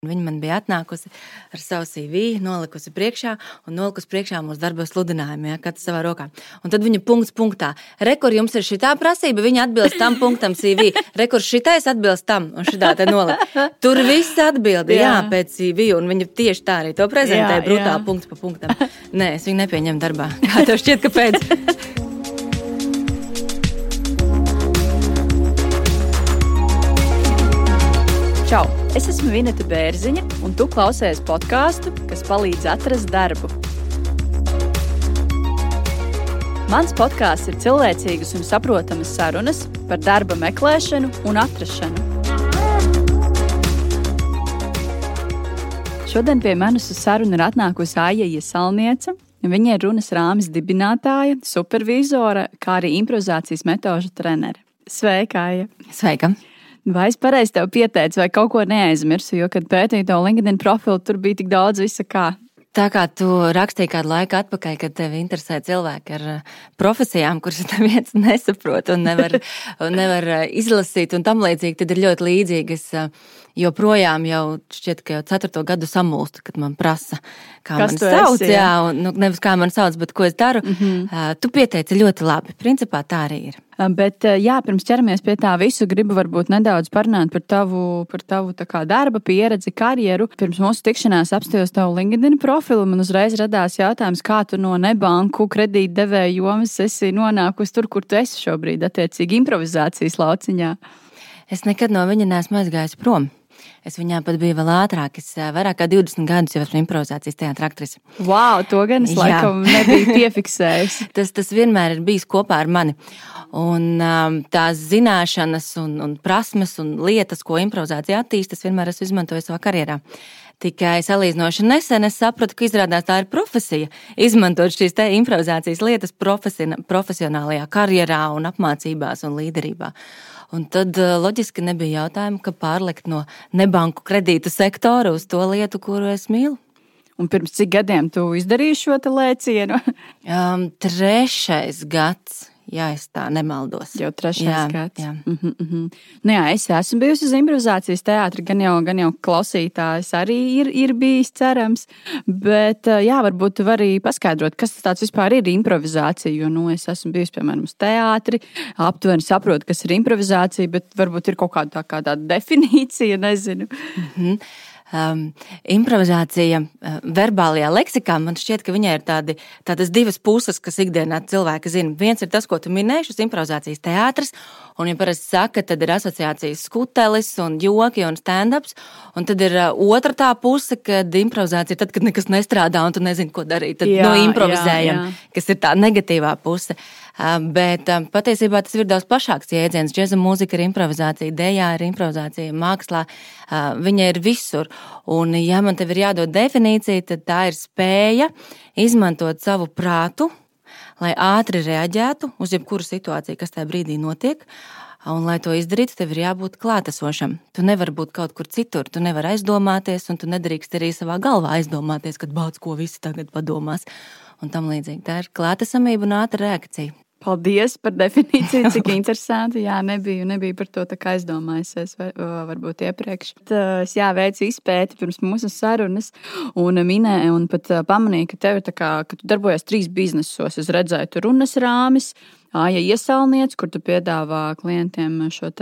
Viņa man bija atnākusi ar savu CV, nolikusi priekšā un nolikusi priekšā mūsu darba sludinājumu, ja, katrs savā rokā. Un tad viņa punkts punktā. Rekur jums ir šī prasība, viņa atbilst tam punktam CV. Rekur šitais atbilst tam un šitā te nolika. Tur viss atbild, jā. jā, pēc CV, un viņa tieši tā arī to prezentē, brutāli punkts pa punktam. Nē, es viņu nepieņemu darbā. Kā tev šķiet, kāpēc? Čau! Es esmu Vineta Bērziņa, un tu klausies podkāstu, kas palīdz atrast darbu. Mans podkāsts ir cilvēcīgas un saprotamas sarunas par darba meklēšanu un atrašanu. Šodien pie manis uz sarunu ir atnākusi Aija Iesalniece. Viņa ir runas rāmis dibinātāja, supervizora, kā arī improvizācijas metožu trenere. Sveika, Aija! Sveika! Vai es pareizi tev pieteicu, vai kaut ko neaizmirsu, jo, kad pētīju to LinkedIn profilu, tur bija tik daudz visa kā. Tā kā tu rakstīji kādu laiku atpakaļ, kad tevi interesē cilvēki ar eh, profesijām, kuras neviens nesaprot un nevar, un nevar eh, izlasīt un tam līdzīgi, tad ir ļoti līdzīgi. Es eh, joprojām jau šķiet, ka jau ceturto gadu samulstu, kad man prasa, kā Kas man sauc, esi, jā? jā, un nu, nevis kā man sauc, bet ko es daru. Mm -hmm. Tu pieteici ļoti labi. Principā tā arī ir. Bet, jā, pirms ķeramies pie tā visu, gribu varbūt nedaudz parunāt par tavu, par tavu kā, darba pieredzi, karjeru. Pirms mūsu tikšanās apstājos tavu LinkedIn profilu, man uzreiz radās jautājums, kā tu no nebanku kredītdevēja jomas esi nonākusi tur, kur tu esi šobrīd, attiecīgi improvizācijas lauciņā. Es nekad no viņa neesmu aizgājis prom. Es viņā pat biju vēl ātrāk. Es vairāk kā 20 gadus jau esmu improvizācijas teātris. Wow, to gan es Jā. laikam nebiju piefiksējis. tas, tas vienmēr ir bijis kopā ar mani. Un tās zināšanas, un, un prasmes un lietas, ko improvizācija attīstīs, tas vienmēr esmu izmantojis savā karjerā. Tikai salīdzinoši nesen es sapratu, ka izrādās tā ir profesija. Izmantot šīs improvizācijas lietas profesionālajā karjerā, un apmācībās un līderībā. Un tad eh, loģiski nebija jautājumu, ka pārlikt no nebanku kredītu sektora uz to lietu, kuru es mīlu. Un pirms cik gadiem tu izdarīji šo lēcienu? um, trešais gads ja es tā nemaldos. Jau trešais jā, gads. Jā. Mm -hmm, mm -hmm. Nu jā, es esmu bijusi uz improvizācijas teātra, gan jau, gan jau klausītājs arī ir, ir bijis cerams. Bet, jā, varbūt tu vari paskaidrot, kas tas vispār ir improvizācija. Jo nu, es esmu bijusi, piemēram, uz teātri, aptuveni saprotu, kas ir improvizācija, bet varbūt ir kaut kāda tā, kā tāda definīcija, nezinu. Mm -hmm um, improvizācija uh, verbālajā leksikā, man šķiet, ka viņai ir tādi, tādas divas puses, kas ikdienā cilvēki zina. Viens ir tas, ko tu minēji, šis improvizācijas teātris, un, ja parasti saka, tad ir asociācijas skutelis un joki un stand-ups, un tad ir uh, otra tā puse, kad improvizācija ir tad, kad nekas nestrādā un tu nezini, ko darīt. Tad jā, no improvizējam, jā, jā. kas ir tā negatīvā puse. Bet patiesībā tas ir daudz plašāks jēdziens. Džēza mūzika ir improvizācija, dēļā ir improvizācija, mākslā. Viņa ir visur. Un, ja man te ir jādod definīcija, tad tā ir spēja izmantot savu prātu, lai ātri reaģētu uz jebkuru situāciju, kas tajā brīdī notiek. Un, lai to izdarītu, tev ir jābūt klātesošam. Tu nevari būt kaut kur citur, tu nevari aizdomāties, un tu nedrīkst arī savā galvā aizdomāties, kad bauds, ko visi tagad padomās. Un tam līdzīgi. Tā ir klātesamība un ātra reakcija. Paldies par definīciju, cik interesanti. Jā, nebiju, nebiju par to aizdomājusies, varbūt iepriekš. Es jā, veicu izpēti pirms mūsu sarunas, un minēju, un pat pamanīju, ka tev ir tā kā, ka tu darbojies trīs biznesos. Es redzēju, tur runas rāmis Āja iesaulniec, kur tu piedāvā klientiem šo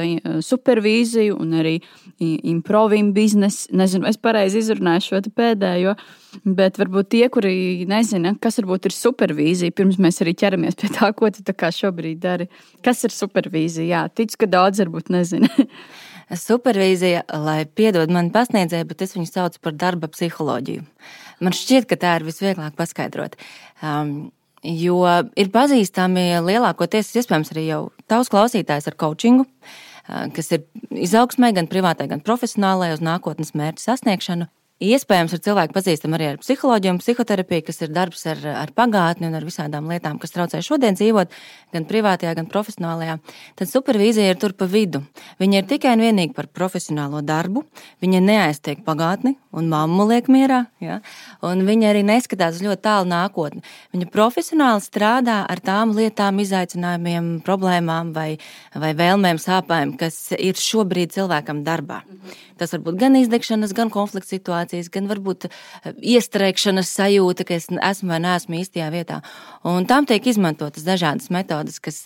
supervīziju un arī improvim biznesu. Nezinu, es pareizi izrunāju šo pēdējo, bet varbūt tie, kuri nezina, kas varbūt ir supervīzija, pirms mēs arī ķeramies pie tā, ko tu tā kā šobrīd dari. Kas ir supervīzija? Jā, ticu, ka daudz varbūt nezina. Supervīzija, lai piedod man pasniedzēju, bet es viņu saucu par darba psiholoģiju. Man šķiet, ka tā ir visvieglāk paskaidrot. Um, Jo ir pazīstami lielākoties, iespējams, arī jau tavs klausītājs ar coachingu, kas ir izaugsmē, gan privātai, gan profesionālai, uz nākotnes mērķu sasniegšanu. Iespējams, ar cilvēku pazīstam arī ar psiholoģiju un psihoterapiju, kas ir darbs ar, ar pagātni un ar visādām lietām, kas traucē šodien dzīvot, gan privātajā, gan profesionālajā. Tad supervīzija ir tur pa vidu. Viņa ir tikai un vienīgi par profesionālo darbu. Viņa neaiztiek pagātni un mammu liek mierā, ja? un viņa arī neskatās ļoti tālu nākotni. Viņa profesionāli strādā ar tām lietām, izaicinājumiem, problēmām vai, vai vēlmēm, sāpēm, kas ir šobrīd cilvēkam darbā. Tas var būt gan izdegšanas, gan konflikta situācijas, gan varbūt eh, iestrēgšanas sajūta, ka es esmu vai neesmu īstajā vietā. Un tam tiek izmantotas dažādas metodes, kas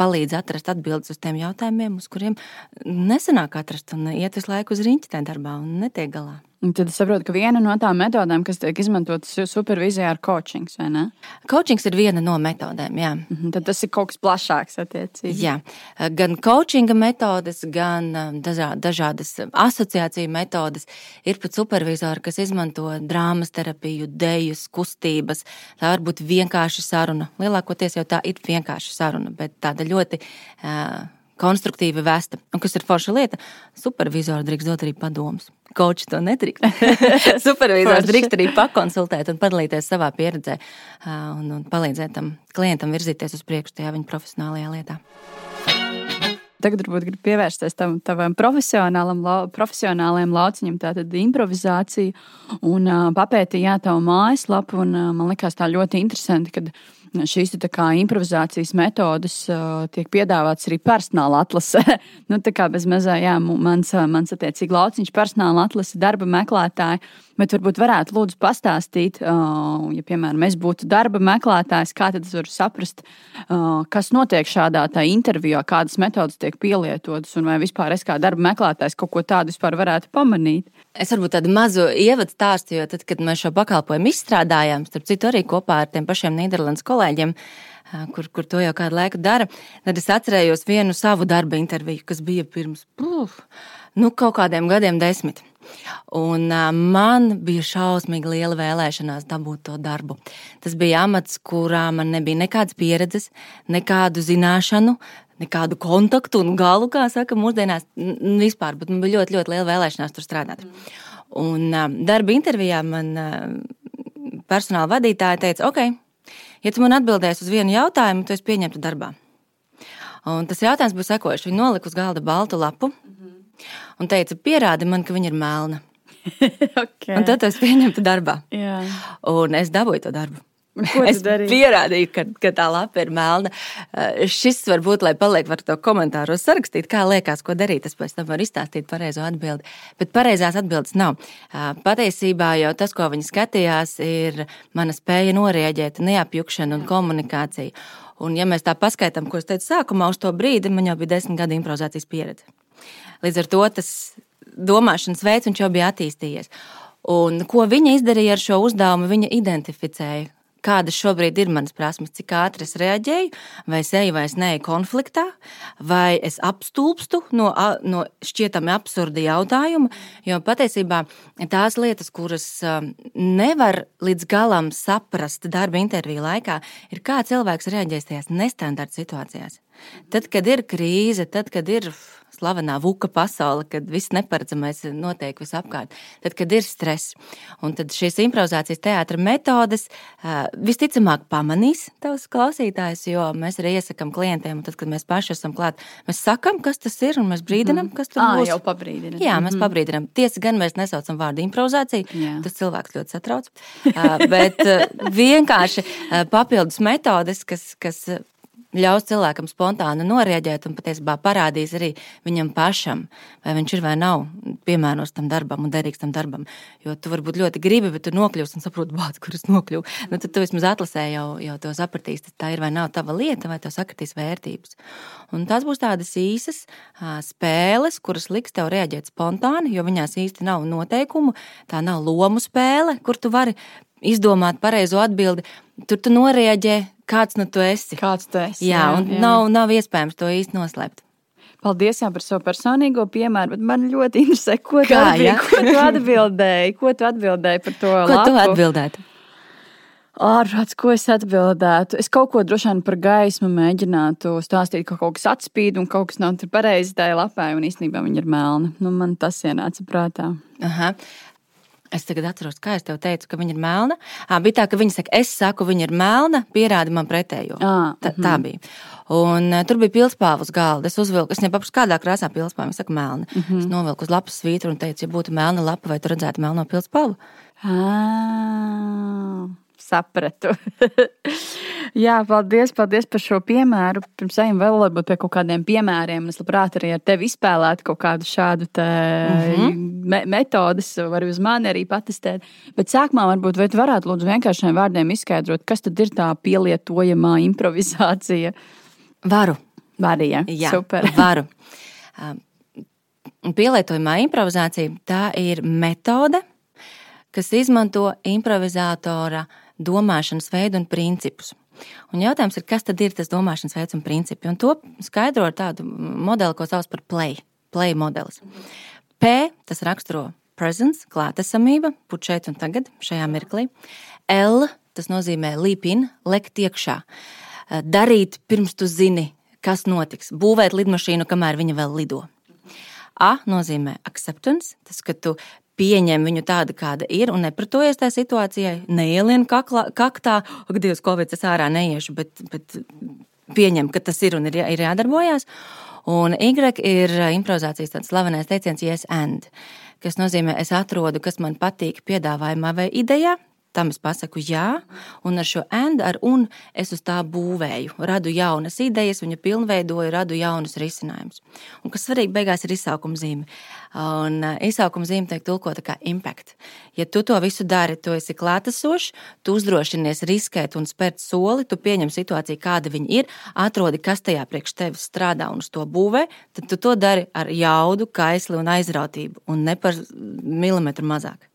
palīdz atrast atbildes uz tiem jautājumiem, uz kuriem nesanāk atrast un iet visu laiku uz riņķi tajā darbā un netiek galā. Un tad es saprotu, ka viena no tām metodēm, kas tiek izmantotas supervīzijā, ir coaching. Coachings ir viena no metodēm. Jā. Mm -hmm, tad tas ir kaut kas plašāks. Attiecīgi. Jā, gan coachinga metodes, gan um, dažādas asociāciju metodes. Ir pat supervizori, kas izmanto drāmas terapiju, dejas, kustības. Tā var būt vienkārša saruna. Lielākoties jau tā ir vienkārša saruna, bet tāda ļoti. Uh, konstruktīvi vesta. Un kas ir forša lieta? Supervizors drīkst dot arī padomus. Koči to nedrīkst. Supervizors drīkst arī pakonsultēt un padalīties savā pieredzē un, un palīdzēt tam klientam virzīties uz priekšu tajā viņa profesionālajā lietā. Tagad varbūt gribu pievērsties tam tavam profesionālam, profesionālajam lauciņam, tātad improvizācija. Un uh, papētīju tavu mājaslapu, un uh, man likās tā ļoti interesanti, kad šīs improvizācijas metodes uh, tiek piedāvātas arī personāla atlasē. nu, tā kā bez mazā, jā, mans, mans attiecīgi lauciņš personāla atlase, darba meklētāji. Bet varbūt varētu lūdzu pastāstīt, uh, ja, piemēram, es būtu darba meklētājs, kā tad es varu saprast, uh, kas notiek šādā intervijā, kādas metodas tiek pielietotas, un vai vispār es kā darba meklētājs kaut ko tādu vispār varētu pamanīt. Es varbūt tādu mazu ievadu stāstu, jo tad, kad mēs šo pakalpojumu izstrādājām, starp citu arī kopā ar tiem pašiem Nīderlandes kolēģiem, kur, kur to jau kādu laiku dara, tad es atcerējos vienu savu darba interviju, kas bija pirms puf, nu, kaut kādiem gadiem desmit. Un man bija šausmīgi liela vēlēšanās dabūt to darbu. Tas bija amats, kurā man nebija nekādas pieredzes, nekādu zināšanu, nekādu kontaktu un galu, kā saka, mūsdienās vispār, bet man bija ļoti, ļoti liela vēlēšanās tur strādāt. Mm. Un uh, darba intervijā man uh, personāla vadītāja teica, ok, ja tu man atbildēsi uz vienu jautājumu, tad es pieņemtu darbā. Un tas jautājums bija sekojošs. Viņa nolika uz galda baltu lapu mm -hmm. un teica, pierādi man, ka viņa ir melna. okay. Un tad es pieņemtu darbā. Jā. Un es dabūju to darbu. Es pierādīju, ka, ka tā lapa ir melna. Eh, šis varbūt, lai paliek, var to komentāros sarakstīt, kā liekas, ko darīt. Es pēc tam varu izstāstīt pareizo atbildi. Bet pareizās atbildes nav. Eh, patiesībā jau tas, ko viņi skatījās, ir mana spēja norēģēt, neapjukšana un komunikācija. Un, ja mēs tā paskaidām, ko es teicu sākumā, uz to brīdi man jau bija desmit gadu improvizācijas pieredze. Līdz ar to tas domāšanas veids jau bija attīstījies. Un ko viņa izdarīja ar šo uzdevumu? Viņa identificēja, kādas šobrīd ir manas prasmes, cik ātri es reaģēju, vai es eju vai es neju konfliktā, vai es apstulbstu no, no šķietami absurda jautājuma. Jo patiesībā tās lietas, kuras nevar līdz galam saprast darba interviju laikā, ir kā cilvēks reaģēs tajās nestandarta situācijās. Tad, kad ir krīze, tad, kad ir slavenā vuka pasaule, kad viss neparedzamais notiek visapkārt, tad, kad ir stress. Un tad šīs improvizācijas teātras metodes visticamāk pamanīs tavs klausītājs, jo mēs arī iesakām klientiem, un tad, kad mēs paši esam klāt, mēs sakam, kas tas ir, un mēs brīdinam, kas tur būs. Jā, jau pabrīdinam. Jā, mēs -hmm. pabrīdinam. Tiesa gan mēs nesaucam vārdu improvizācija, Jā. tas cilvēks ļoti satrauc, bet vienkārši papildus metodes, kas, kas ļaus cilvēkam spontāni noreaģēt un patiesībā parādīs arī viņam pašam, vai viņš ir vai nav piemērots tam darbam un derīgs tam darbam. Jo tu varbūt ļoti gribi, bet tu nokļūsi un saproti, bāc, kur es nokļuvu. Nu, tad tu vismaz atlasē jau, jau to sapratīs, tā ir vai nav tava lieta, vai tev sakritīs vērtības. Un tās būs tādas īsas spēles, kuras liks tev reaģēt spontāni, jo viņās īsti nav noteikumu. Tā nav lomu spēle, kur tu vari izdomāt pareizo atbildi. Tur tu noreaģē, kāds nu tu esi. Kāds tu esi. Jā, jā un jā. Nav, nav iespējams to īsti noslēpt. Paldies jā, par savu personīgo piemēru, bet man ļoti interesē, ko tu, Kā, atbild, ko tu atbildēji. Ko tu atbildēji par to? Ko lapu? tu atbildētu? Ārprāts, ko es atbildētu? Es kaut ko droši vien par gaismu mēģinātu stāstīt, ka kaut kas atspīd un kaut kas nav pareizi tajā lapā, un īstenībā viņa ir melna. Nu, man tas ienāca prātā. Aha. Es tagad atceros, kā es tev teicu, ka viņa ir melna. À, bija tā, ka viņa saka, es saku, viņa ir melna, pierādi man pretējo. À, tā, tā bija. Un uh, tur bija pilspāva uz galda. Es uzvilku, es nepaprasu, kādā krāsā pilspāva. Viņa saka, melna. Mm -hmm. Es novilku uz lapas svītru un teicu, ja būtu melna lapa, vai tu redzētu melno pilspāvu? À, sapratu. Jā, paldies, paldies par šo piemēru. Pirms ejam vēl varbūt pie kaut kādiem piemēriem. Es labprāt arī ar tevi izspēlētu kaut kādu šādu te, mm -hmm. me metodas, varu uz mani arī patestēt. Bet sākumā varbūt varētu lūdzu vienkāršiem vārdiem izskaidrot, kas tad ir tā pielietojamā improvizācija? Varu. Vari, ja? Jā, super. varu. Pielietojamā improvizācija tā ir metode, kas izmanto improvizātora domāšanas veidu un principus. Un jautājums ir, kas tad ir tas domāšanas veids un principi? Un to skaidro ar tādu modeli, ko sauc par play, play modelis. P tas raksturo presence, klātesamība, būt šeit un tagad, šajā mirklī. L tas nozīmē leap in, lekt iekšā, darīt pirms tu zini, kas notiks, būvēt lidmašīnu, kamēr viņa vēl lido. A nozīmē acceptance, tas, ka tu pieņem viņu tādu, kāda ir, un nepratojies tajā situācijai, neielien kaklā, kaktā, ak, Dievs, Covid, es ārā neiešu, bet, bet pieņem, ka tas ir un ir, ir jādarbojas. Un Y ir improvizācijas tāds slavenais teiciens, yes, and, kas nozīmē, es atrodu, kas man patīk piedāvājumā vai idejā, tam es pasaku jā, un ar šo and, ar un es uz tā būvēju, radu jaunas idejas, viņa pilnveidoju, radu jaunus risinājumus. Un kas svarīgi beigās ir izsaukuma zīme. Un izsaukuma zīme tiek tulkota kā impact. Ja tu to visu dari, tu esi klātesošs, tu uzdrošinies riskēt un spērt soli, tu pieņem situāciju, kāda viņa ir, atrodi, kas tajā priekš tevis strādā un uz to būvē, tad tu to dari ar jaudu, kaisli un aizrautību, un ne par milimetru mazāk.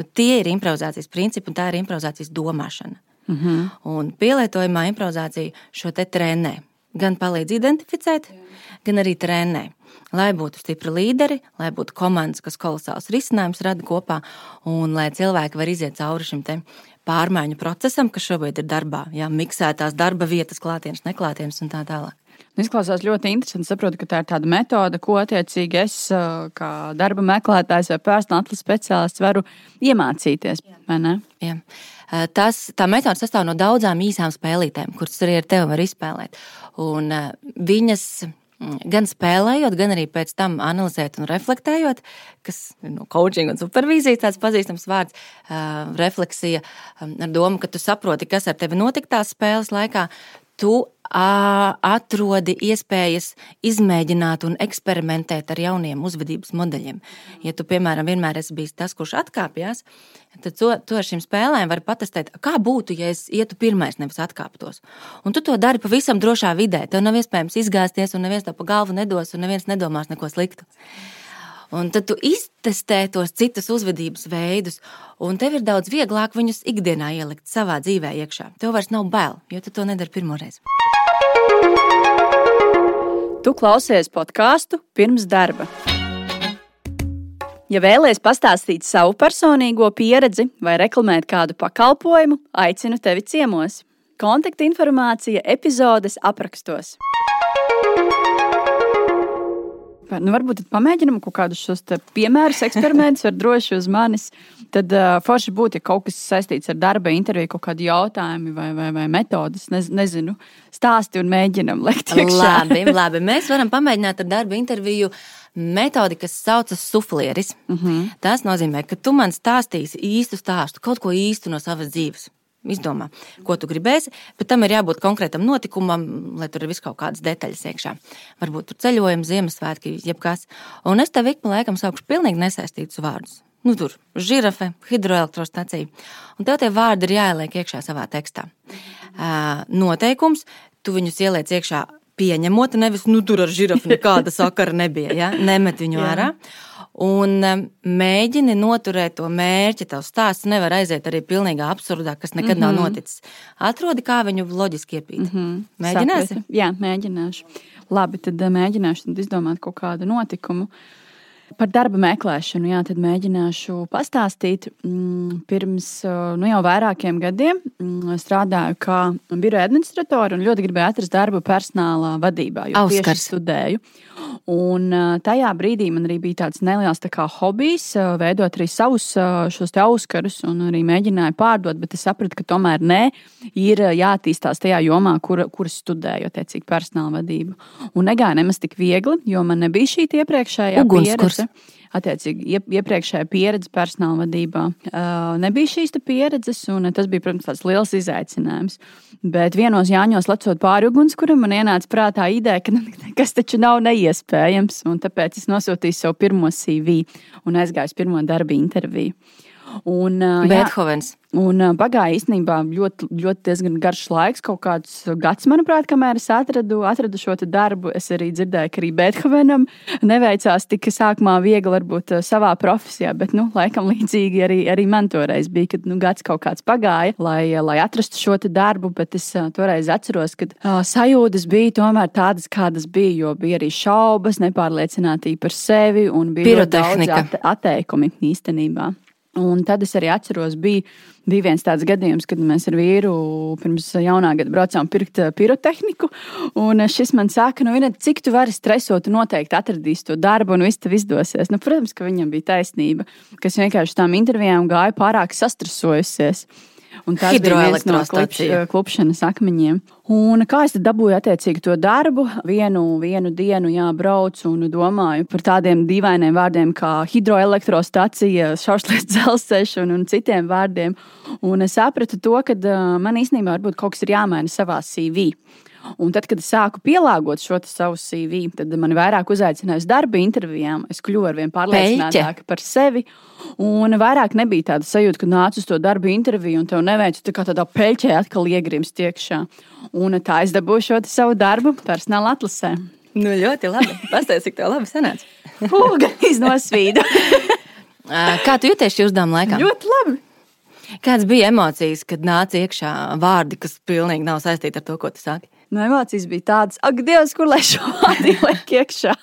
Nu, tie ir improvizācijas principi, un tā ir improvizācijas domāšana. Mm -hmm. Un pielietojamā improvizācija šo te trenē. Gan palīdz identificēt, Jā. gan arī trenē. Lai būtu stipri līderi, lai būtu komandas, kas kolosāls risinājums rada kopā, un lai cilvēki var iziet cauri šim pārmaiņu procesam, kas šobrīd ir darbā. Jā, miksētās darba vietas, klātienes, neklātienes un tā tālāk. Izklausās ļoti interesanti. Saprotu, ka tā ir tāda metode, ko attiecīgi es, kā darba meklētājs vai personāla speciālists, varu iemācīties. Jā. Tas, tā metode sastāv no daudzām īsām spēlītēm, kuras arī ar tevi var izspēlēt. Un viņas gan spēlējot, gan arī pēc tam analizēt un reflektējot, kas ir no coaching un supervīzijas tāds pazīstams vārds, refleksija ar domu, ka tu saproti, kas ar tevi notika tās spēles laikā, tu atrodi iespējas izmēģināt un eksperimentēt ar jauniem uzvedības modeļiem. Ja tu, piemēram, vienmēr esi bijis tas, kurš atkāpjas, tad to, to ar šīm spēlēm var patestēt, kā būtu, ja es ietu pirmais, nevis atkāptos. Un tu to dari pavisam drošā vidē. Tev nav iespējams izgāzties, un neviens tev pa galvu nedos, un neviens nedomās neko sliktu. Un tad tu iztestē tos citus uzvedības veidus, un tev ir daudz vieglāk viņus ikdienā ielikt savā dzīvē iekšā. Tev vairs nav bail, jo tu to nedari pirmoreiz. Tu klausies podkāstu pirms darba. Ja vēlaties pastāstīt savu personīgo pieredzi vai reklamēt kādu pakalpojumu, aicinu tevi ciemos. Kontaktinformācija epizodes aprakstos. Nu, varbūt pamēģinām kaut kādus šos piemērus, eksperimentus, var droši uz manis. Tad uh, forši būtu, ja kaut kas saistīts ar darba interviju, kaut kādi jautājumi vai, vai, vai metodas, nez, nezinu, stāsti un mēģinam likt iekšā. Labi, labi, mēs varam pamēģināt ar darba interviju metodi, kas saucas suflieris. Uh mhm. -huh. Tas nozīmē, ka tu man stāstīsi īstu stāstu, kaut ko īstu no savas dzīves. Izdomā, ko tu gribēsi, bet tam ir jābūt konkrētam notikumam, lai tur ir vis kaut kādas detaļas iekšā. Varbūt tur ceļojums, Ziemassvētki, jebkas. Un es tev ik pa laikam saukšu pilnīgi nesaistītus vārdus. Nu, tur žirafe, hidroelektrostacija. Un tev tie vārdi ir jāieliek iekšā savā tekstā. Noteikums, tu viņus ieliec iekšā pieņemot, nevis nu, tur ar žirafu nekāda sakara nebija. Ja? Nemet viņu ārā. Jā un um, mēģini noturēt to mērķi. Tavs stāsts nevar aiziet arī pilnīgi absurdā, kas nekad mm -hmm. nav mhm. noticis. Atrodi, kā viņu loģiski iepīt. Mm -hmm. Mēģināsi? Sapratu. Jā, mēģināšu. Labi, tad uh, mēģināšu izdomāt kaut kādu notikumu. Par darba meklēšanu, jā, tad mēģināšu pastāstīt. Mm, pirms uh, nu, jau vairākiem gadiem mm, strādāju kā biroja administratore un ļoti gribēju atrast darbu personālā vadībā, jo Auskars. tieši studēju. Un tajā brīdī man arī bija tāds neliels tā kā hobijs, veidot arī savus šos auskarus, un arī mēģināju pārdot, bet es sapratu, ka tomēr nē, ir jāattīstās tajā jomā, kur, kur studēju, attiecīgi personāla vadību. Un negāja nemaz tik viegli, jo man nebija šī iepriekšējā ugunskurs. puse. Attiecīgi, iepriekšējā pieredze personāla vadībā uh, nebija šīs pieredzes, un tas bija, protams, tāds liels izaicinājums. Bet vienos Jāņos lecot pāri ugunskuram, man ienāca prātā ideja, ka tas taču nav neiespējams, tāpēc es nosūtīju savu pirmo CV un aizgāju uz pirmo darba interviju. Un, uh, Beethovens. Un uh, pagāja īstenībā ļoti, ļoti diezgan garš laiks, kaut kāds gads, manuprāt, kamēr es atradu, atradu šo darbu. Es arī dzirdēju, ka arī Beethovenam neveicās tik sākumā viegli, varbūt savā profesijā, bet, nu, laikam līdzīgi arī, arī man toreiz bija, kad nu, gads kaut kāds pagāja, lai, lai atrastu šo darbu, bet es uh, toreiz atceros, ka uh, sajūtas bija tomēr tādas, kādas bija, jo bija arī šaubas, nepārliecinātība par sevi un bija daudz atteikumi īstenībā. Un tad es arī atceros, bija, bija viens tāds gadījums, kad mēs ar vīru pirms jaunā gada braucām pirkt eh, pirotehniku. Un šis man saka, nu, Vinet, cik tu vari stresot, tu noteikti atradīsi to darbu, un viss tev izdosies. Nu, protams, ka viņam bija taisnība, kas vienkārši tām intervijām gāja pārāk sastresojusies. Un tas bija viens no klupšanas akmeņiem. Un kā es dabūju attiecīgi to darbu? Vienu, vienu dienu jābraucu un domāju par tādiem dīvainiem vārdiem kā hidroelektrostacija, šaušlies dzelzceļš un, un citiem vārdiem. Un es sapratu to, ka man īstenībā varbūt kaut kas ir jāmaina savā CV. Un tad, kad es sāku pielāgot šo savu CV, tad man vairāk uzaicināja uz darba intervijām. Es kļuvu ar vien pārliecinātāka par sevi. Un vairāk nebija tāda sajūta, ka nāc uz to darba interviju un tev neveicu tā kā tādā peļķē atkal iegrimst iekšā. Un tā es dabūju šo savu darbu personāla atlasē. Nu, ļoti labi. Pastāstiet, cik tev labi sanāca. Gan iznosvīdu. Kā tu jūties šī uzdevuma laikā? Ļoti labi. Kādas bija emocijas, kad nāca iekšā vārdi, kas pilnīgi nav saistīti ar to, ko tu saki? Nu, emocijas bija tādas, ak, Dievs, kur lai šo vārdu liek iekšā.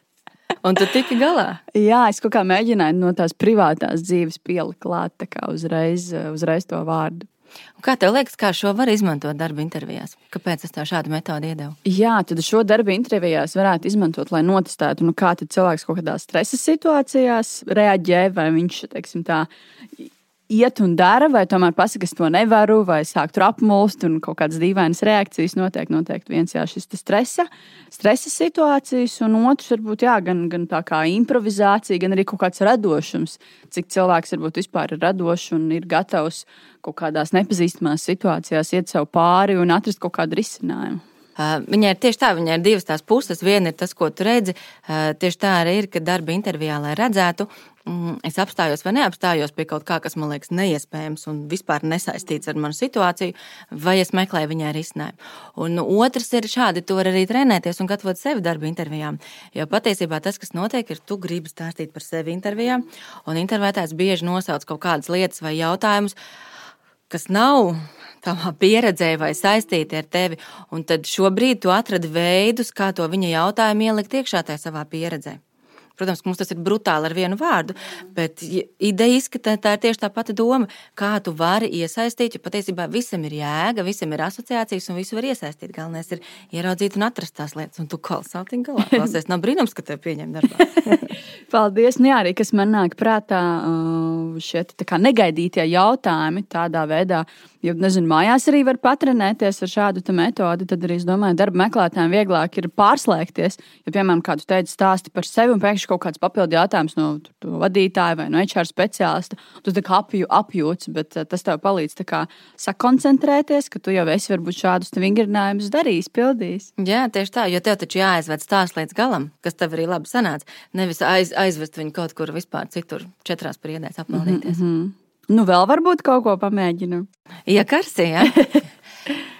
Un tu tiki galā? Jā, es kaut kā mēģināju no tās privātās dzīves pielikt klāt uzreiz, uzreiz to vārdu. Un kā tev liekas, kā šo var izmantot darba intervijās? Kāpēc es tev šādu metodi iedevu? Jā, tad šo darba intervijās varētu izmantot, lai notestētu, nu, kā cilvēks kaut kādās stresa situācijās reaģē, vai viņš, teiksim, tā iet un dara, vai tomēr pasakā, es to nevaru, vai sāk tur apmulst un kaut kādas dīvainas reakcijas. Noteikti, noteikti viens jā, šis stresa, stresa situācijas, un otrs varbūt jā, gan, gan tā kā improvizācija, gan arī kaut kāds radošums. Cik cilvēks varbūt vispār ir radošs un ir gatavs kaut kādās nepazīstamās situācijās iet sev pāri un atrast kaut kādu risinājumu. Viņai ir tieši tā, viņai ir divas tās puses. Viena ir tas, ko tu redzi. Tieši tā arī ir, ka darba intervijā, lai redzētu, es apstājos vai neapstājos pie kaut kā, kas man liekas neiespējams un vispār nesaistīts ar manu situāciju, vai es meklēju viņai risinājumu. Un otrs ir šādi, tu vari arī trenēties un gatavot sevi darba intervijām. Jo patiesībā tas, kas notiek, ir, tu gribi stāstīt par sevi intervijā, un intervētājs bieži nosauc kaut kādas lietas vai jautājumus, kas nav tavā pieredzē vai saistīti ar tevi. Un tad šobrīd tu atradi veidus, kā to viņa jautājumu ielikt iekšā tajā savā pieredzē. Protams, mums tas ir brutāli ar vienu vārdu, bet ideja izskatā tā ir tieši tā pati doma, kā tu vari iesaistīt, jo patiesībā visam ir jēga, visam ir asociācijas un visu var iesaistīt. Galvenais ir ieraudzīt un atrast tās lietas, un tu kalsātiņ galā. Klausies, nav brīnums, ka tev pieņem darbā. Paldies, nu jā, arī kas man nāk prātā šie negaidītie jautājumi tādā veidā Jo, nezinu, mājās arī var patrenēties ar šādu metodi. Tad arī, es domāju, darba meklētājiem vieglāk ir pārslēgties. Ja, piemēram, kādu teicu, stāsti par sevi un pēkšņi kaut kāds papildu jautājums no vadītāja vai no HR speciālista, tu tā kā apjū, apjūts, bet eh, tas tev palīdz kā, sakoncentrēties, ka tu jau esi varbūt šādus vingrinājumus darījis, pildījis. Jā, tieši tā, jo tev taču jāaizved stāsts līdz galam, kas tev arī labi sanāca. Nevis aiz, aizvest viņu kaut kur vispār citur, četrās priedēs apmaldīties. Mm -hmm. Nu, vēl varbūt kaut ko pamēģinām. Ja karsī, ja?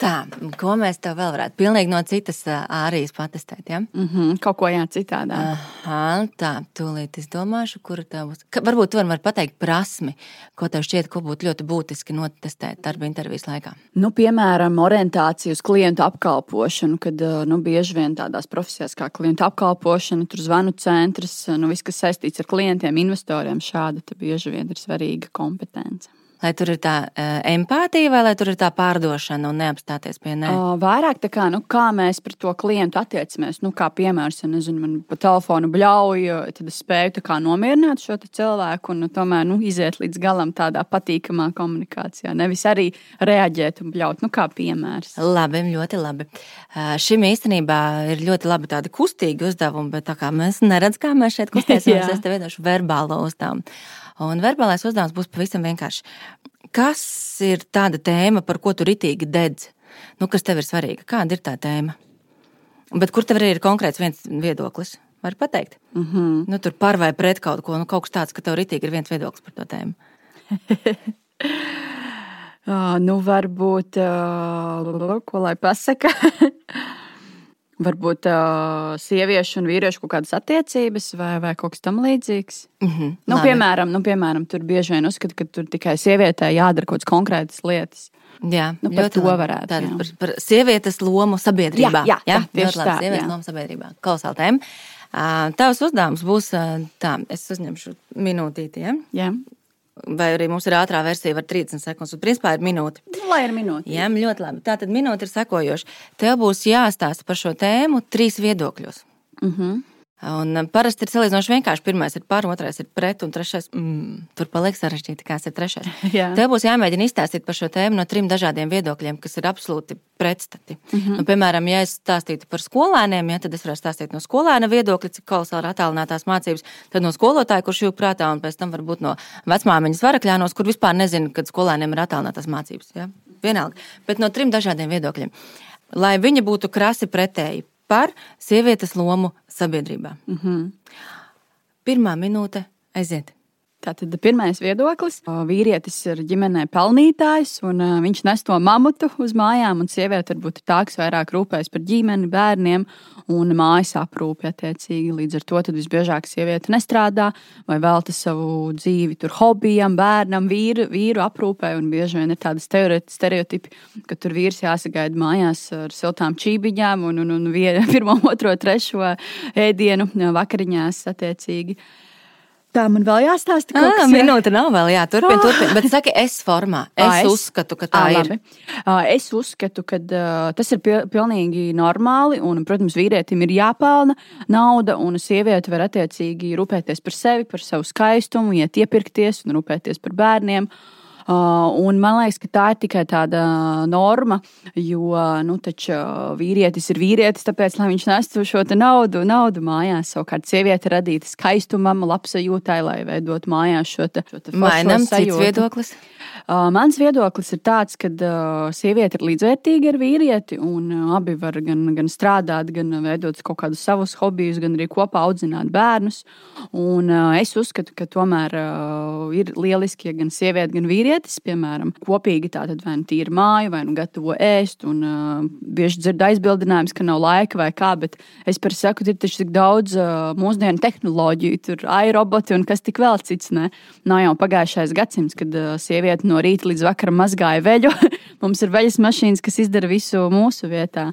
Tā, ko mēs tev vēl varētu? Pilnīgi no citas ārijas patestēt, ja? Mm -hmm, kaut ko jā, citādā. Aha, tā, tūlīt es domāšu, kura tā būs. Ka, varbūt tu vari pateikt prasmi, ko tev šķiet, ko būtu ļoti būtiski notestēt darba intervijas laikā. Nu, piemēram, orientācija uz klientu apkalpošanu, kad nu, bieži vien tādās profesijās kā klientu apkalpošana, tur zvanu centrs, nu, viss, kas saistīts ar klientiem, investoriem, šāda bieži vien ir svarīga kompetence. Lai tur ir tā uh, empātija, vai lai tur ir tā pārdošana un neapstāties pie nē? Uh, vairāk tā kā, nu, kā mēs pret to klientu attiecamies. Nu, kā piemērs, ja nezinu, man pa telefonu bļauju, tad es spēju kā, nomierināt šo cilvēku un nu, tomēr nu, iziet līdz galam tādā patīkamā komunikācijā. Nevis arī reaģēt un bļaut, nu, kā piemērs. Labi, ļoti labi. Uh, šim īstenībā ir ļoti labi tādi kustīgi uzdevumi, bet tā kā mēs neredzam, kā mēs šeit kustēsimies, es tev iedošu verbālo uzdevumu. Un verbālais uzdevums būs pavisam vienkārši. Kas ir tāda tēma, par ko tu ritīgi dedz? Nu, kas tev ir svarīga? Kāda ir tā tēma? Bet kur tev arī ir konkrēts viens viedoklis? Var pateikt? Mm -hmm. nu, tur par vai pret kaut ko, nu, kaut kas tāds, ka tev ritīgi ir viens viedoklis par to tēmu. uh, nu, varbūt, uh, ko lai pasaka. varbūt uh, sieviešu un vīriešu kaut kādas attiecības vai, vai kaut kas tamlīdzīgs. Mm -hmm, nu, labi. piemēram, nu, piemēram, tur bieži vien uzskata, ka tur tikai sievietē jādara kaut kādas konkrētas lietas. Jā, nu, par to varētu. Tātad par, par sievietes lomu sabiedrībā. Jā, jā, jā tieši tā. Sievietes jā. lomu sabiedrībā. Uh, tavs uzdevums būs tā, es uzņemšu minūtīti. Ja? Jā. Vai arī mums ir ātrā versija, var 30 sekundes. Un, principā, ir minūte. Nu, lai ir minūte. Jā, ļoti labi. Tā tad minūte ir sekojoša. Tev būs jāstāsta par šo tēmu trīs viedokļos. Uh mhm. -huh. Un um, parasti ir salīdzinoši vienkārši. Pirmais ir par, otrais ir pret, un trešais mm, tur paliek sarežģīti. Kāds ir trešais? Jā. Tev būs jāmēģina izstāstīt par šo tēmu no trim dažādiem viedokļiem, kas ir absolūti pretstati. Mm -hmm. nu, piemēram, ja es stāstītu par skolēniem, ja, tad es varētu stāstīt no skolēna viedokļa, cik kolosāli ir attālinātās mācības, tad no skolotāja, kurš jūg prātā, un pēc tam varbūt no vecmāmiņas varakļānos, kur vispār nezinu, kad skolēniem ir attālinātās mācības. Ja? Vienalga. Bet no trim dažādiem viedokļiem. Lai viņi būtu krasi pretēji par sievietes lomu sabiedrībā. Mm -hmm. Pirmā minūte aiziet. Tātad pirmais viedoklis. Vīrietis ir ģimenē pelnītājs, un viņš nes to mamutu uz mājām, un sieviete varbūt ir tā, kas vairāk rūpējas par ģimeni, bērniem un mājas aprūpi attiecīgi. Līdz ar to visbiežāk sieviete nestrādā vai velta savu dzīvi tur hobijam, bērnam, vīru, vīru aprūpē, un bieži vien ir tādas stereotipi, ka tur vīrs jāsagaida mājās ar siltām čībiņām un, un, un vienu, pirmo, otro, trešo ēdienu vakariņās attiecīgi. Tā man vēl jāstāsta. Kaut kas, jā. minūte nav vēl jāturpina, oh. turpina. Bet saki, es formā. Es, à, es uzskatu, ka tā à, ir. À, es uzskatu, ka uh, tas ir pilnīgi normāli. Un, protams, vīrietim ir jāpelna nauda, un sieviete var attiecīgi rūpēties par sevi, par savu skaistumu, iet iepirkties un rūpēties par bērniem. Uh, un man liekas, ka tā ir tikai tāda norma, jo nu, taču, vīrietis ir vīrietis, tāpēc, lai viņš nestu šo naudu, naudu mājās, savukārt sieviete radīta skaistumam, labsajūtai, lai veidotu mājās šo te, cits viedoklis. Uh, mans viedoklis ir tāds, ka uh, sieviete ir līdzvērtīga ar vīrieti, un uh, abi var gan, gan strādāt, gan veidot kaut kādus savus hobijus, gan arī kopā audzināt bērnus. Un, uh, es uzskatu, ka tomēr uh, ir lieliski, ja gan sieviete, gan vīrietis, piemēram, kopīgi tātad vai nu tīra māju, vai nu gatavo ēst. Un, uh, bieži dzird aizbildinājums, ka nav laika vai kā, bet es par saku, ir taču tik daudz uh, mūsdienu tehnoloģiju, tur aeroboti un kas tik vēl cits. Ne? Nav jau pagājušais gadsimts, kad uh, sieviete no rīta līdz vakaram mazgāja veļu. Mums ir veļas mašīnas, kas izdara visu mūsu vietā.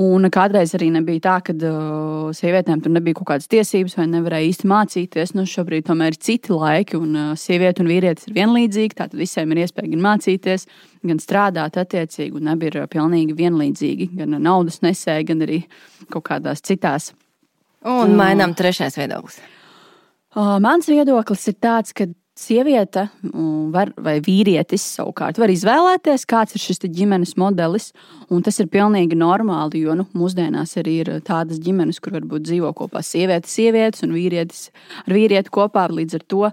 Un kādreiz arī nebija tā, ka uh, sievietēm tur nebija kaut kādas tiesības vai nevarēja īsti mācīties. Nu, šobrīd tomēr ir citi laiki, un uh, sieviete un vīrietis ir vienlīdzīgi. Tātad visiem ir iespēja gan mācīties, gan strādāt attiecīgi, un abi ir pilnīgi vienlīdzīgi. Gan naudas nesēji, gan arī kaut kādās citās. Un mainām trešais viedoklis. Mans viedoklis ir tāds, ka Sieviete var, vai vīrietis savukārt var izvēlēties, kāds ir šis ģimenes modelis. Tas ir pilnīgi normāli, jo nu, mūsdienās arī ir tādas ģimenes, kur varbūt dzīvo kopā sieviete, sievietes un vīrietis ar vīrieti kopā. Līdz ar to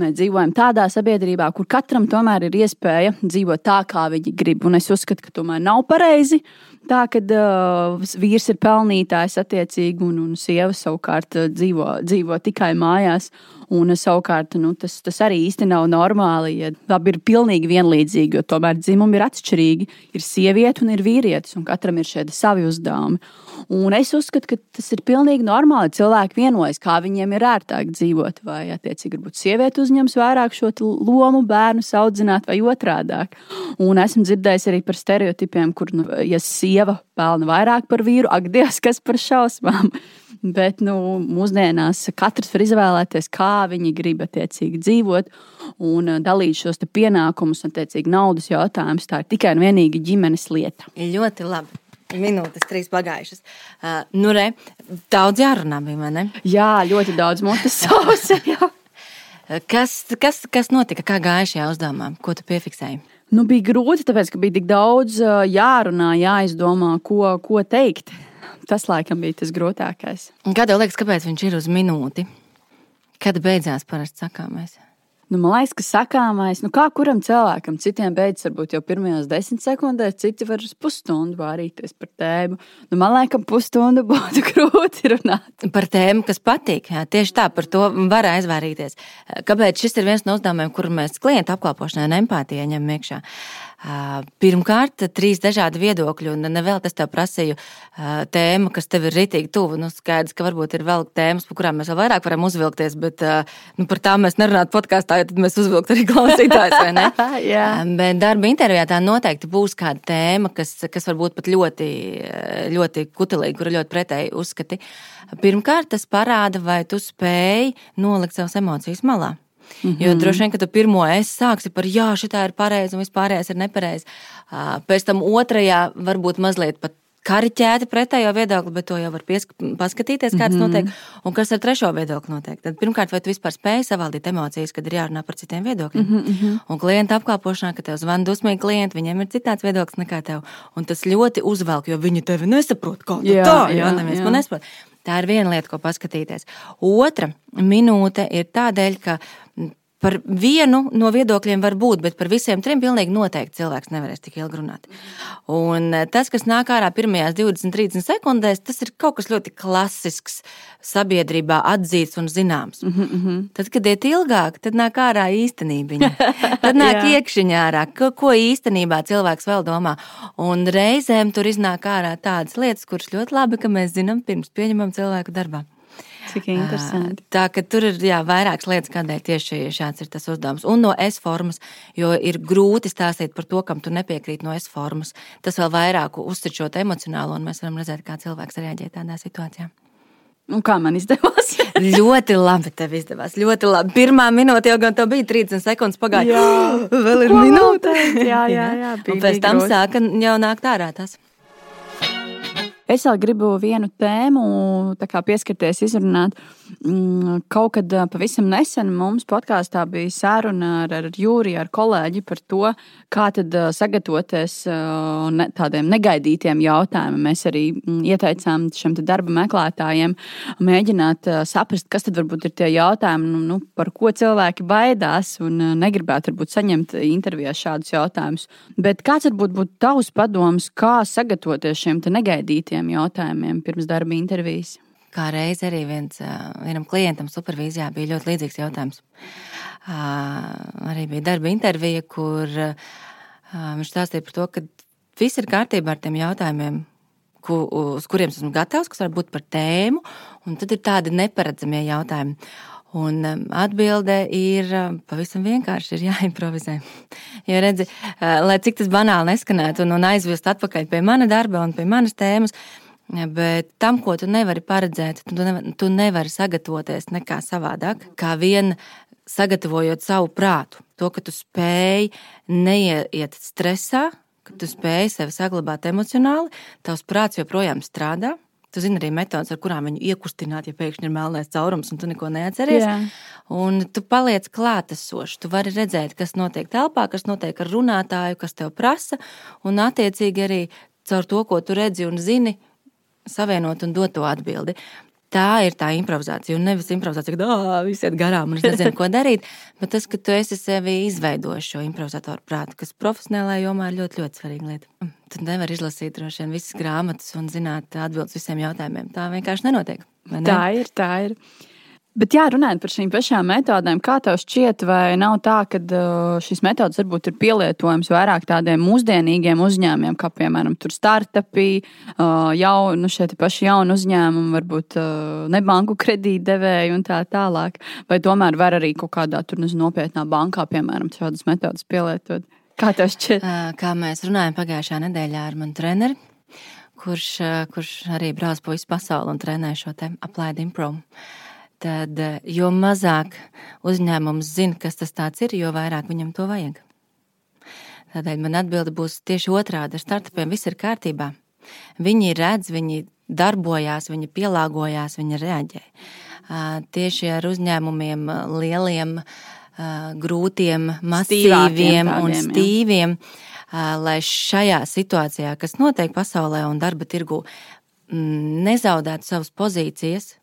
mēs dzīvojam tādā sabiedrībā, kur katram tomēr ir iespēja dzīvot tā, kā viņi grib. Un es uzskatu, ka tomēr nav pareizi tā, ka uh, vīrs ir pelnītājs attiecīgi un, un sieva savukārt uh, dzīvo, dzīvo tikai mājās. Un savukārt nu, tas, tas arī īsti nav normāli, ja abi ir pilnīgi vienlīdzīgi, jo tomēr dzimumi ir atšķirīgi. Ir sieviete un ir vīrietis, un katram ir šie savi uzdevumi. Un es uzskatu, ka tas ir pilnīgi normāli. Cilvēki vienojas, kā viņiem ir ērtāk dzīvot. Vai, attiecīgi, varbūt sieviete uzņems vairāk šo lomu, bērnu audzināt, vai otrādi. Un esmu dzirdējis arī par stereotipiem, kur, nu, ja sieva pelna vairāk par vīru, ak, Dievs, kas par šausmām! Bet nu, mūsdienās katrs var izvēlēties, kā viņi grib attiecīgi dzīvot. un dalīt šos pienākumus, attiecīgi naudas jautājumus. Tā ir tikai un vienīgi ģimenes lieta. Ļoti labi. Minūtes trīs pagājušas. Uh, nu, re, daudz jārunā bija, ne? Jā, ļoti daudz mutes sausa. kas, kas, kas notika? Kā gāja šajā uzdevumā? Ko tu piefiksēji? Nu, bija grūti, tāpēc, ka bija tik daudz jārunā, jāizdomā, ko, ko teikt. Tas laikam bija tas grūtākais. Kā tev liekas, kāpēc viņš ir uz minūti? Kad beidzās parasti sakāmais? Nu, man liekas, ka sakāmais, nu, kā kuram cilvēkam, citiem beidzas varbūt jau pirmajās desmit sekundēs, citi var uz pusstundu vārīties par tēmu. Nu, man liekas, pusstundu būtu grūti runāt. Par tēmu, kas patīk. Jā, tieši tā, par to var aizvārīties. Kāpēc šis ir viens no uzdevumiem, kur mēs klientu apkalpošanai un empātijai ņemam iekšā? Pirmkārt, trīs dažādi viedokļi, un nevēl es tev prasīju tēmu, kas tev ir ritīgi tuvu. Nu, skaidrs, ka varbūt ir vēl tēmas, par kurām mēs vēl vairāk varam uzvilkties, bet nu, par tām mēs nerunātu podkāstā, jo tad mēs uzvilktu arī klausītājus, vai ne? bet darba intervijā tā noteikti būs kāda tēma, kas, kas varbūt pat ļoti, ļoti kutelīga, kur ir ļoti pretēji uzskati. Pirmkārt, tas parāda, vai tu spēj nolikt savas emocijas malā. Mm -hmm. Jo droši vien, ka tu pirmo es sāksi par, jā, šī ir pareiza un vispārējais ir nepareizi. Pēc tam otrajā varbūt mazliet pat kariķēti pretējo viedokli, bet to jau var paskatīties, kāds mm -hmm. notiek. Un kas ar trešo viedokli notiek? Tad pirmkārt, vai tu vispār spēj savaldīt emocijas, kad ir jārunā par citiem viedokļiem? Mm -hmm. Un klienta apkalpošanā, kad tev zvana dusmīgi klienti, viņiem ir citāds viedoklis nekā tev. Un tas ļoti uzvelk, jo viņi tevi nesaprot, kā jā, tā, jā, Tā ir viena lieta, ko paskatīties. Otra minūte ir tādēļ, ka Par vienu no viedokļiem var būt, bet par visiem trim pilnīgi noteikti cilvēks nevarēs tik ilgi runāt. Un eh, tas, kas nāk ārā pirmajās 20, 30 sekundēs, tas ir kaut kas ļoti klasisks, sabiedrībā atzīts un zināms. Mm -hmm. Tad, kad iet ilgāk, tad nāk ārā īstenība. Tad nāk iekšķiņā ārā, ko, ko īstenībā cilvēks vēl domā. Un reizēm tur iznāk ārā tādas lietas, kuras ļoti labi, ka mēs zinām pirms pieņemam cilvēku darbā. Cik interesanti. Tā ka tur ir jā, vairākas lietas, kādēļ tieši šāds ir tas uzdevums. Un no S formas, jo ir grūti stāstīt par to, kam tu nepiekrīti no S formas. Tas vēl vairāk uzsver šo emocionālo, un mēs varam redzēt, kā cilvēks reaģē tādā situācijā. Un kā man izdevās? ļoti labi. Tev izdevās. Ļoti labi. Pirmā minūte jau gan tā bija 30 sekundes. Pagāja. Jā, vēl ir minūte. jā, jā, jā. Un pēc tam sāka jau nākt ārā tas. Es vēl gribu vienu tēmu pieskarties, izrunāt. Mm, kaut kad pavisam nesen mums podkāstā bija saruna ar, ar Jūriju, ar kolēģi par to, kā sagatavoties ne, tādiem negaidītiem jautājumiem. Mēs arī mm, ieteicām šiem darba meklētājiem mēģināt saprast, kas tad varbūt ir tie jautājumi, nu, nu, par ko cilvēki baidās un negribētu varbūt saņemt intervijā šādus jautājumus. Bet kāds varbūt būtu tavs padoms, kā sagatavoties šiem negaidītiem? Šiem jautājumiem pirms darba intervijas. Kā reiz arī viens, vienam klientam supervīzijā bija ļoti līdzīgs jautājums. Arī bija darba intervija, kur viņš stāstīja par to, ka viss ir kārtībā ar tiem jautājumiem, uz kuriem esmu gatavs, kas var būt par tēmu, un tad ir tādi neparedzamie jautājumi. Un atbilde ir pavisam vienkārši, ir jāimprovizē. Jo redzi, lai cik tas banāli neskanētu un, un aizvest atpakaļ pie mana darba un pie manas tēmas, bet tam, ko tu nevari paredzēt, tu nevari, tu nevari sagatavoties nekā savādāk, kā vien sagatavojot savu prātu. To, ka tu spēj neiet stresā, ka tu spēj sevi saglabāt emocionāli, tavs prāts joprojām strādā Tu zini arī metodas, ar kurām viņu iekustināt, ja pēkšņi ir melnais caurums un tu neko neatceries. Jā. Un tu paliec klātesošs. Tu vari redzēt, kas notiek telpā, kas notiek ar runātāju, kas tev prasa, un attiecīgi arī caur to, ko tu redzi un zini, savienot un dot to atbildi. Tā ir tā improvizācija. Un nevis improvizācija, ka ah, viss iet garām un es nezinu, ko darīt. Bet tas, ka tu esi sevi izveidojis šo improvizatoru prātu, kas profesionālajā jomā ir ļoti, ļoti svarīga lieta. Mm. Tu nevari izlasīt droši vien visas grāmatas un zināt atbildes visiem jautājumiem. Tā vienkārši nenotiek. Ne? Tā ir, tā ir. Bet, jā, runājot par šīm pašām metodēm, kā tev šķiet, vai nav tā, ka uh, šīs metodas varbūt ir pielietojamas vairāk tādiem mūsdienīgiem uzņēmumiem, kā piemēram startupi, uh, jau nu, šie paši jauni uzņēmumi, varbūt uh, ne banku kredītdevēji un tā tālāk. Vai tomēr var arī kaut kādā tur, nezinu, nopietnā bankā, piemēram, šādas metodas pielietot? Kā tev šķiet? Kā mēs runājam pagājušā nedēļā ar manu treneri, kurš, kurš arī brauc pa visu pasauli un trenē šo te aplaidu improvu tad eh, jo mazāk uzņēmums zina, kas tas ir, jo vairāk viņam to vajag. Tādēļ man atbilde būs tieši otrādi. Ar startupiem viss ir kārtībā. Viņi redz, viņi darbojās, viņi pielāgojās, viņi reaģē. Tieši ar uzņēmumiem lieliem, grūtiem, masīviem tādiem, un stīviem, jā. lai šajā situācijā, kas notiek pasaulē un darba tirgu, nezaudētu savas pozīcijas,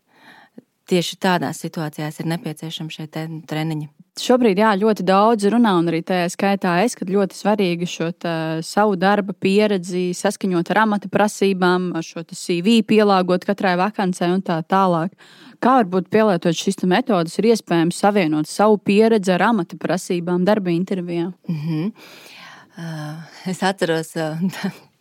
tieši tādās situācijās ir nepieciešami šie treniņi. Šobrīd jā, ļoti daudz runā, un arī tajā skaitā es, ka ļoti svarīgi šo tā, savu darba pieredzi saskaņot ar amata prasībām, šo CV pielāgot katrai vakancei un tā tālāk. Kā varbūt pielietot šīs metodas, ir iespējams savienot savu pieredzi ar amata prasībām darba intervijā? Mm -hmm. uh, es atceros. Uh,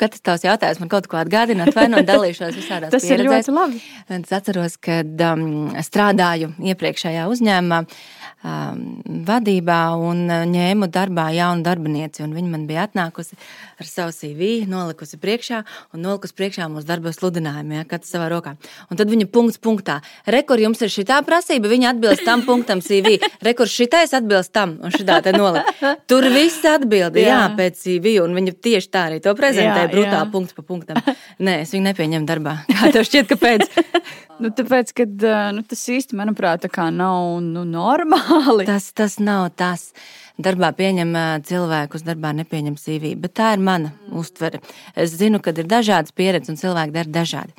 Katrs tavs jautājums man kaut ko atgādina, vai nu dalīšos visādās Tas pieredzēs. ir ļoti labi. Es atceros, kad um, strādāju iepriekšējā uzņēmumā. Uh, vadībā un uh, ņēmu darbā jaunu darbinieci. Viņa man bija atnākusi ar savu CV, nolikusi priekšā un nolikusi priekšā mūsu darba sludinājumu, ja, katrs savā rokā. Un tad viņa punkts punktā. Rekur jums ir šī prasība, viņa atbilst tam punktam CV. Rekur šitais atbilst tam un šitā te nolika. Tur viss atbildi, jā. jā, pēc CV. Un viņa tieši tā arī to prezentēja, brutāli punkts pa punktam. Nē, es viņu nepieņemu darbā. Kā tev šķiet, kāpēc? nu, tāpēc, ka nu, tas īsti, manuprāt, nav nu, normāli normāli. Tas, tas nav tas. Darbā pieņem cilvēkus, darbā nepieņem CV. Bet tā ir mana mm. uztvere. Es zinu, ka ir dažādas pieredzes un cilvēki dara dažādi.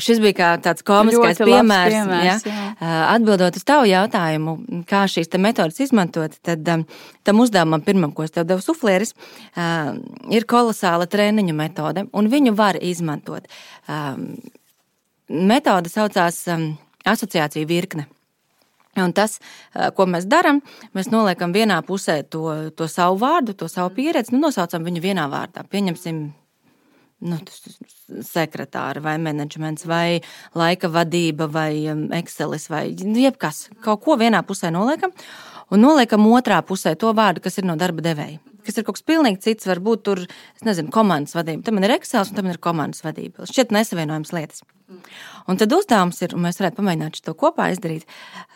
Šis bija kā tāds komisks piemērs. piemērs ja? Jā. Atbildot uz tavu jautājumu, kā šīs metodas izmantot, tad tam uzdevumam, pirmam, ko es tev devu suflieris, ir kolosāla treniņu metode, un viņu var izmantot. Metode saucās asociāciju virkne. Un tas, ko mēs darām, mēs noliekam vienā pusē to, to savu vārdu, to savu pieredzi, nu, nosaucam viņu vienā vārdā. Pieņemsim, nu, sekretāri vai menedžments, vai laika vadība, vai Excelis, vai nu, jebkas. Kaut ko vienā pusē noliekam, un noliekam otrā pusē to vārdu, kas ir no darba devēja. Kas ir kaut kas pilnīgi cits, varbūt tur, es nezinu, komandas vadība. Tam ir Excel un tam ir komandas vadība. Šķiet nesavienojams lietas. Un tad uzdevums ir, un mēs varētu pamēģināt to kopā izdarīt,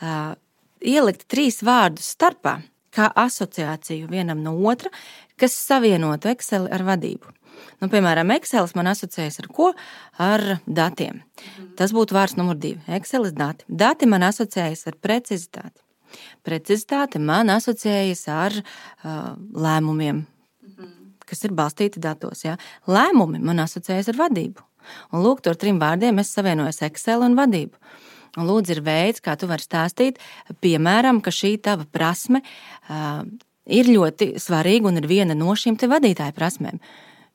uh, ielikt trīs vārdus starpā, kā asociāciju vienam no otra, kas savienotu Excel ar vadību. Nu, piemēram, Excel man asociējas ar ko? Ar datiem. Tas būtu vārds numur divi. Excel dati. Dati man asociējas ar precizitāti. Precizitāte man asociējas ar uh, lēmumiem, kas ir balstīti datos. Ja? Lēmumi man asociējas ar vadību. Un lūk, tur trim vārdiem es savienojos Excel un vadību. Un lūdzu, ir veids, kā tu vari stāstīt, piemēram, ka šī tava prasme uh, ir ļoti svarīga un ir viena no šīm vadītāju prasmēm.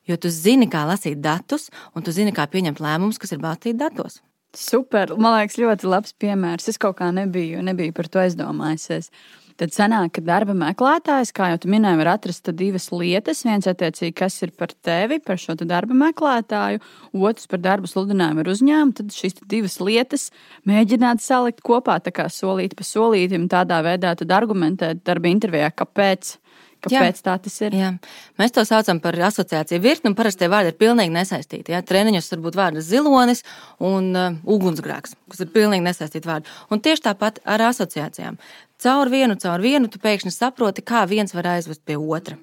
Jo tu zini, kā lasīt datus, un tu zini, kā pieņemt lēmumus, kas ir balstīti datos. Super! Man liekas, ļoti labs piemērs. Es kaut kā nebiju, nebiju par to aizdomājusies. Tad sanāk, ka darba meklētājs, kā jau minēju, var atrast divas lietas. Viens, attiecīgi, kas ir par tevi, par šo darba meklētāju, otrs par darbu sludinājumu ar uzņēmumu. Tad šīs divas lietas mēģināt salikt kopā, tā kā solīt pa solītam, tādā veidā argumentēt darba intervijā, kāpēc Kāpēc jā, tā tas ir? Jā. Mēs to saucam par asociāciju virkni, un parasti tie vārdi ir pilnīgi nesaistīti. Jā. Treniņos var būt vārdi zilonis un uh, ugunsgrēks, kas ir pilnīgi nesaistīti vārdi. Un tieši tāpat ar asociācijām. Caur vienu, caur vienu tu pēkšņi saproti, kā viens var aizvest pie otra.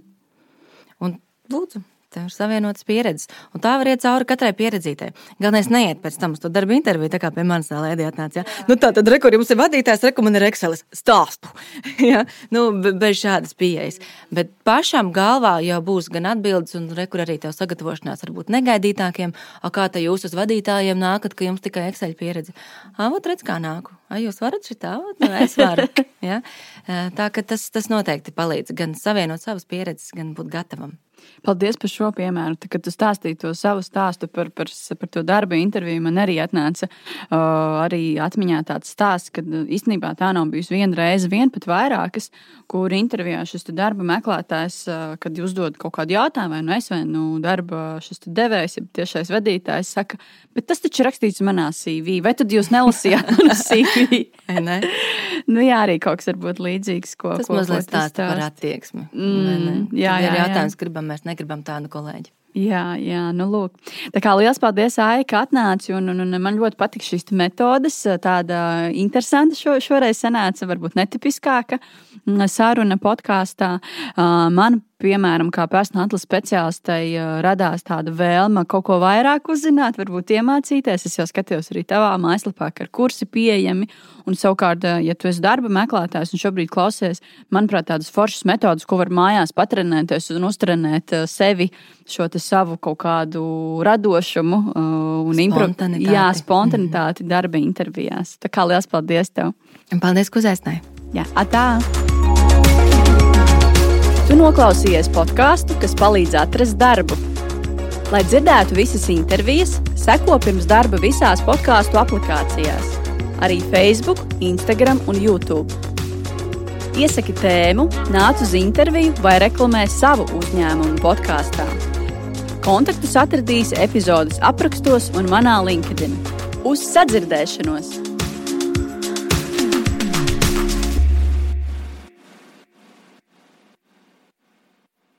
Un lūdzu, Tev ir savienotas pieredzes, un tā var iet cauri katrai pieredzītei. Galvenais neiet pēc tam uz to darbu interviju, tā kā pie manis tā lēdija atnāca. Ja? Nu, tā tad, rekur, jums ir vadītājs, rekur, man ir Excel stāstu. ja? nu, bez šādas pieejas. Bet pašam galvā jau būs gan atbildes, un rekur arī tev sagatavošanās varbūt negaidītākiem. A, kā te jūs uz vadītājiem nākat, ka jums tikai Excel pieredze? Ā, vot redz, kā nāku. A, jūs varat šitā? Nu, es varu. ja? Tā ka tas, tas noteikti palīdz gan savienot savas pieredzes, gan būt gatavam. Paldies par šo piemēru. Tad, kad tu stāstīji to savu stāstu par, par, par to darba interviju, man arī atnāca uh, arī atmiņā tāds stāsts, ka īstenībā tā nav bijusi viena reize, vien pat vairākas, kur intervijā šis darba meklētājs, uh, kad uzdod kaut kādu jautājumu, vai nu es vai nu darba devējs, ja tiešais vadītājs, saka, bet tas taču ir rakstīts manā CV, vai tad jūs nelasījāt manu CV? ne? nu, jā, arī kaut kas varbūt līdzīgs, ko tas ko, mazliet stāsta par attieksmi. Mm, jā, jā, jā, ir jautājums, gribam mēs negribam tādu kolēģi. Jā, jā, nu lūk. Tā kā liels paldies, Aija, ka atnāci. Un, un, un man ļoti patīk šīs metodes. Tāda interesanta šo, šoreiz sanāca, varbūt netipiskāka saruna podkāstā. Man piemēram, kā personāla atlases speciālistai, radās tāda vēlme kaut ko vairāk uzzināt, varbūt iemācīties. Es jau skatījos arī tavā mājaslapā, ka ir kursi pieejami. Un savukārt, ja tu esi darba meklētājs un šobrīd klausies, manuprāt, tādas foršas metodas, ko var mājās patrenēties un uztrenēt sevi, šo savu kaut kādu radošumu un spontanitāti. Jā, spontanitāti darba intervijās. Tā kā liels paldies tev! Un paldies, ka uzaicināji! Jā, atā! Tu noklausījies podkāstu, kas palīdz atrast darbu. Lai dzirdētu visas intervijas, seko pirms darba visās podkāstu aplikācijās, arī Facebook, Instagram un YouTube. Iesaki tēmu, nāc uz interviju vai reklamē savu uzņēmumu podkāstā. Kontaktus atradīsi epizodes aprakstos un manā LinkedIn. Uz sadzirdēšanos!